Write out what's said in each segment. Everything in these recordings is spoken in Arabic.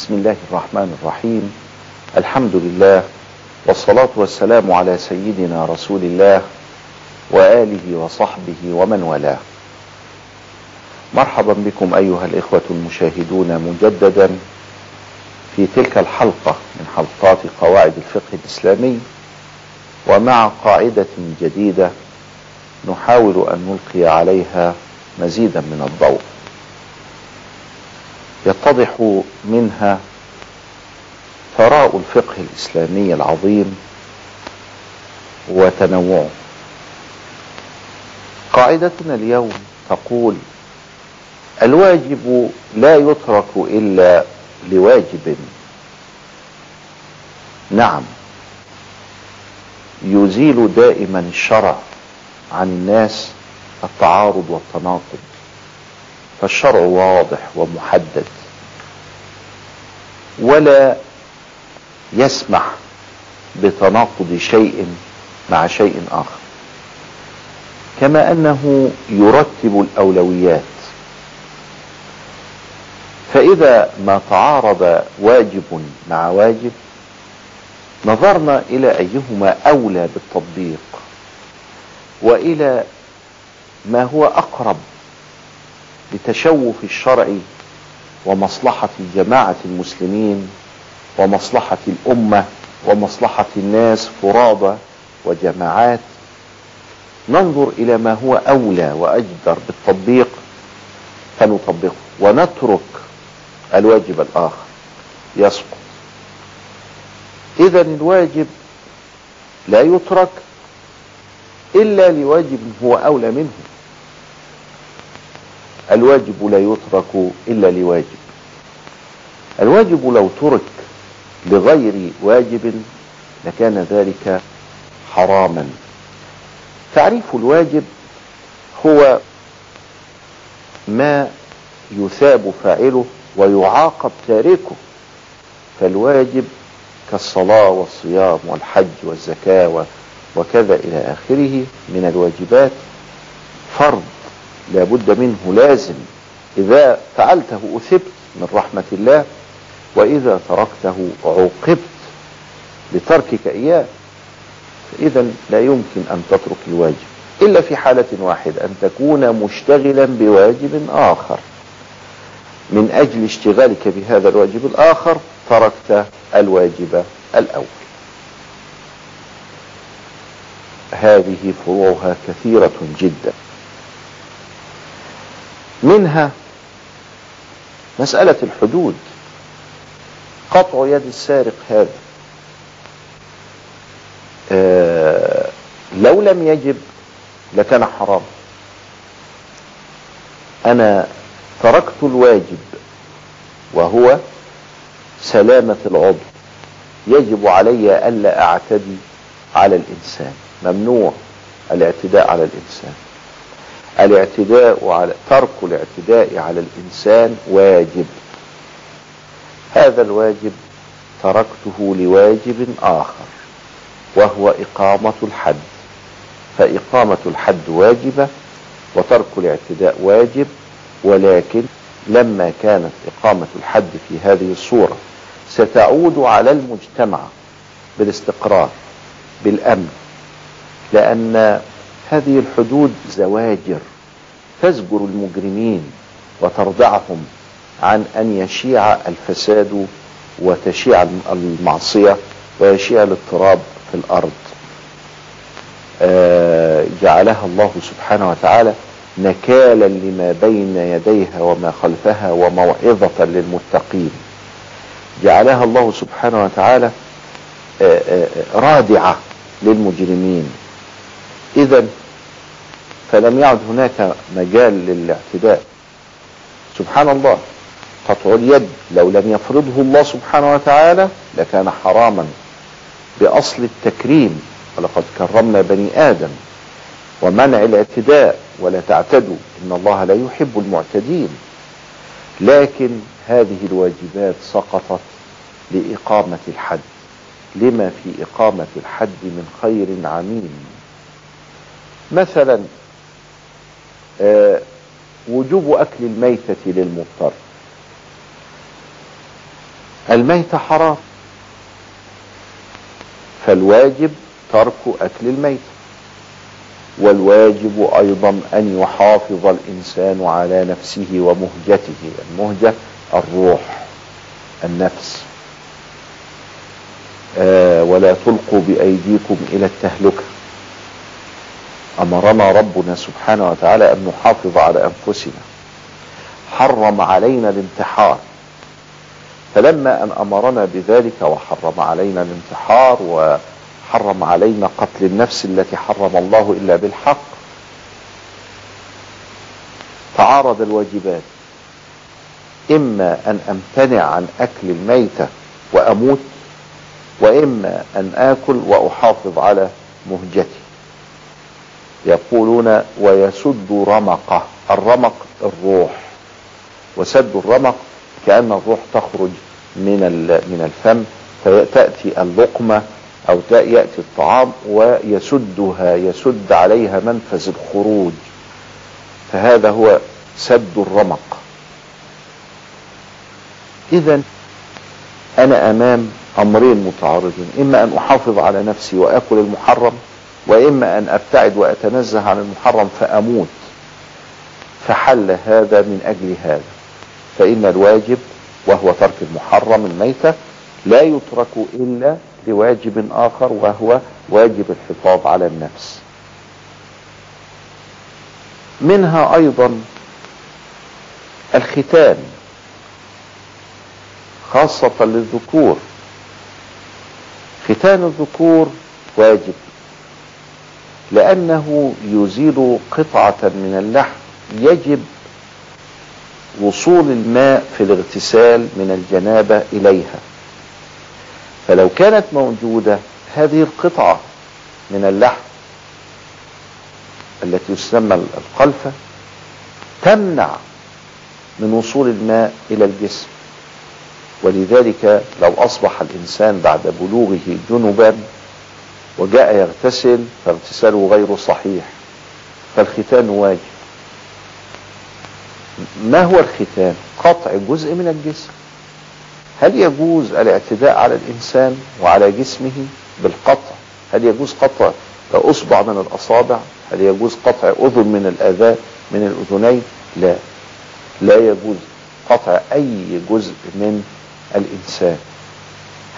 بسم الله الرحمن الرحيم. الحمد لله والصلاة والسلام على سيدنا رسول الله وآله وصحبه ومن والاه. مرحبا بكم أيها الإخوة المشاهدون مجددا في تلك الحلقة من حلقات قواعد الفقه الإسلامي ومع قاعدة جديدة نحاول أن نلقي عليها مزيدا من الضوء. يتضح منها ثراء الفقه الإسلامي العظيم وتنوعه. قاعدتنا اليوم تقول الواجب لا يترك إلا لواجب. نعم يزيل دائما الشرع عن الناس التعارض والتناقض فالشرع واضح ومحدد. ولا يسمح بتناقض شيء مع شيء آخر. كما أنه يرتب الأولويات. فإذا ما تعارض واجب مع واجب نظرنا إلى أيهما أولى بالتطبيق وإلى ما هو أقرب لتشوف الشرع ومصلحة جماعة المسلمين ومصلحة الأمة ومصلحة الناس فرادى وجماعات. ننظر إلى ما هو أولى وأجدر بالتطبيق. فنطبقه ونترك الواجب الآخر. يسقط. إذا الواجب لا يترك إلا لواجب هو أولى منه. الواجب لا يترك إلا لواجب. الواجب لو ترك لغير واجب لكان ذلك حراما. تعريف الواجب هو ما يثاب فاعله ويعاقب تاركه فالواجب كالصلاة والصيام والحج والزكاة وكذا إلى آخره. من الواجبات فرض لا بد منه لازم. إذا فعلته أثبت من رحمة الله وإذا تركته عوقبت لتركك إياه فإذا لا يمكن أن تترك الواجب. إلا في حالة واحدة أن تكون مشتغلا بواجب آخر. من أجل اشتغالك بهذا الواجب الآخر تركت الواجب الأول. هذه فروعها كثيرة جدا. منها مسألة الحدود قطع يد السارق هذا. آه لو لم يجب لكان حرام. أنا تركت الواجب وهو سلامة العضو. يجب علي ألا أعتدي على الإنسان. ممنوع الاعتداء على الإنسان. الاعتداء على ترك الاعتداء على الإنسان واجب. هذا الواجب تركته لواجب آخر وهو إقامة الحد. فإقامة الحد واجبة وترك الاعتداء واجب ولكن لما كانت إقامة الحد في هذه الصورة ستعود على المجتمع بالاستقرار بالأمن. لأن هذه الحدود زواجر. تزجر المجرمين وتردعهم عن أن يشيع الفساد وتشيع المعصية ويشيع الاضطراب في الأرض. آه جعلها الله سبحانه وتعالى نكالا لما بين يديها وما خلفها وموعظة للمتقين. جعلها الله سبحانه وتعالى آه آه رادعة للمجرمين. إذا فلم يعد هناك مجال للاعتداء سبحان الله قطع اليد لو لم يفرضه الله سبحانه وتعالى لكان حراما بأصل التكريم. ولقد كرمنا بني آدم ومنع الاعتداء. ولا تعتدوا إن الله لا يحب المعتدين. لكن هذه الواجبات سقطت لإقامة الحد. لما في إقامة الحد من خير عميم؟ مثلا وجوب أكل الميتة للمضطر. الميت حرام. فالواجب ترك أكل الميت والواجب أيضا أن يحافظ الإنسان على نفسه ومهجته. المهجة الروح النفس. آه ولا تلقوا بأيديكم إلى التهلكة. أمرنا ربنا سبحانه وتعالى أن نحافظ على أنفسنا. حرم علينا الانتحار. فلما أن أمرنا بذلك وحرم علينا الانتحار وحرم علينا قتل النفس التي حرم الله إلا بالحق تعارض الواجبات. إما أن أمتنع عن أكل الميتة وأموت وإما أن آكل وأحافظ على مهجتي يقولون ويسد رمقه. الرمق الروح. وسد الرمق كأن الروح تخرج من من الفم فتأتي اللقمة أو يأتي الطعام ويسدها يسد عليها منفذ الخروج. فهذا هو سد الرمق. إذا أنا أمام أمرين متعارضين إما أن أحافظ على نفسي وأكل المحرم وإما أن أبتعد وأتنزه عن المحرم فأموت. فحل هذا من أجل هذا. فإن الواجب وهو ترك المحرم الميتة لا يترك إلا لواجب آخر وهو واجب الحفاظ على النفس. منها أيضا الختان خاصة للذكور. ختان الذكور واجب. لأنه يزيل قطعة من اللحم. يجب وصول الماء في الاغتسال من الجنابة إليها. فلو كانت موجودة هذه القطعة من اللحم التي تسمى القلفة تمنع من وصول الماء إلى الجسم. ولذلك لو أصبح الإنسان بعد بلوغه جنبا وجاء يغتسل فاغتساله غير صحيح. فالختان واجب. ما هو الختان؟ قطع جزء من الجسم. هل يجوز الاعتداء على الإنسان وعلى جسمه بالقطع؟ هل يجوز قطع أصبع من الأصابع؟ هل يجوز قطع أذن من الآذان من الأذنين؟ لا. لا يجوز قطع أي جزء من الإنسان.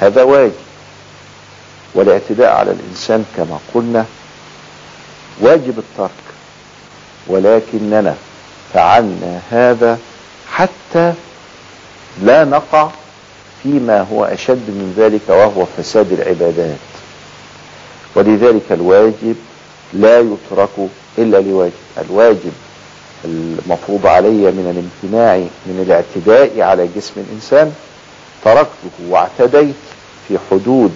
هذا واجب. والاعتداء على الإنسان كما قلنا واجب الترك ولكننا فعلنا هذا حتى لا نقع فيما هو أشد من ذلك وهو فساد العبادات. ولذلك الواجب لا يترك إلا لواجب. الواجب المفروض علي من الامتناع من الاعتداء على جسم الإنسان تركته واعتديت في حدود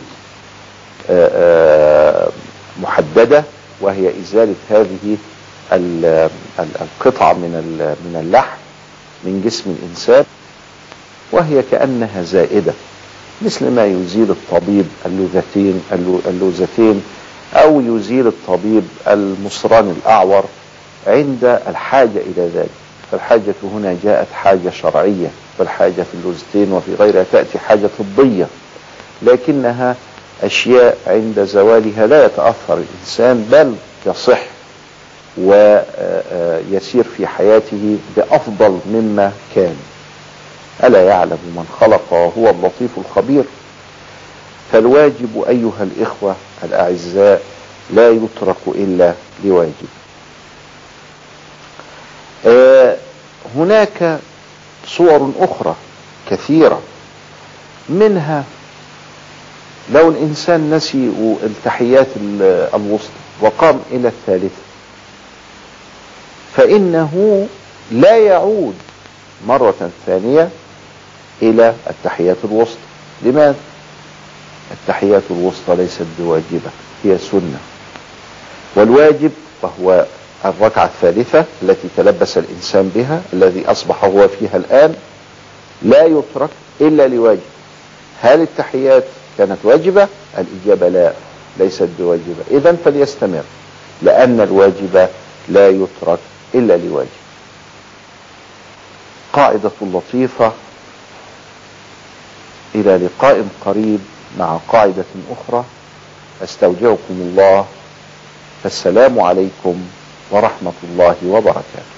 محددة وهي إزالة هذه القطعة من من اللحم من جسم الإنسان وهي كأنها زائدة مثل ما يزيل الطبيب اللوذتين اللوذتين أو يزيل الطبيب المصران الأعور عند الحاجة إلى ذلك. فالحاجة هنا جاءت حاجة شرعية والحاجة في اللوزتين وفي غيرها تأتي حاجة طبية لكنها أشياء عند زوالها لا يتأثر الإنسان بل يصح ويسير في حياته بأفضل مما كان. ألا يعلم من خلق وهو اللطيف الخبير. فالواجب أيها الإخوة الأعزاء لا يترك إلا لواجب. هناك صور أخرى كثيرة منها لو الإنسان نسي التحيات الوسطى وقام إلى الثالثة فإنه لا يعود مرة ثانية إلى التحيات الوسطى. لماذا؟ التحيات الوسطى ليست بواجبة هي سنة. والواجب وهو الركعة الثالثة التي تلبس الإنسان بها الذي أصبح هو فيها الآن لا يترك إلا لواجب. هل التحيات كانت واجبة الإجابة لا ليست بواجبة. إذا فليستمر لأن الواجب لا يترك إلا لواجب. قاعدة لطيفة إلى لقاء قريب مع قاعدة أخرى. أستودعكم الله. فالسلام عليكم ورحمة الله وبركاته.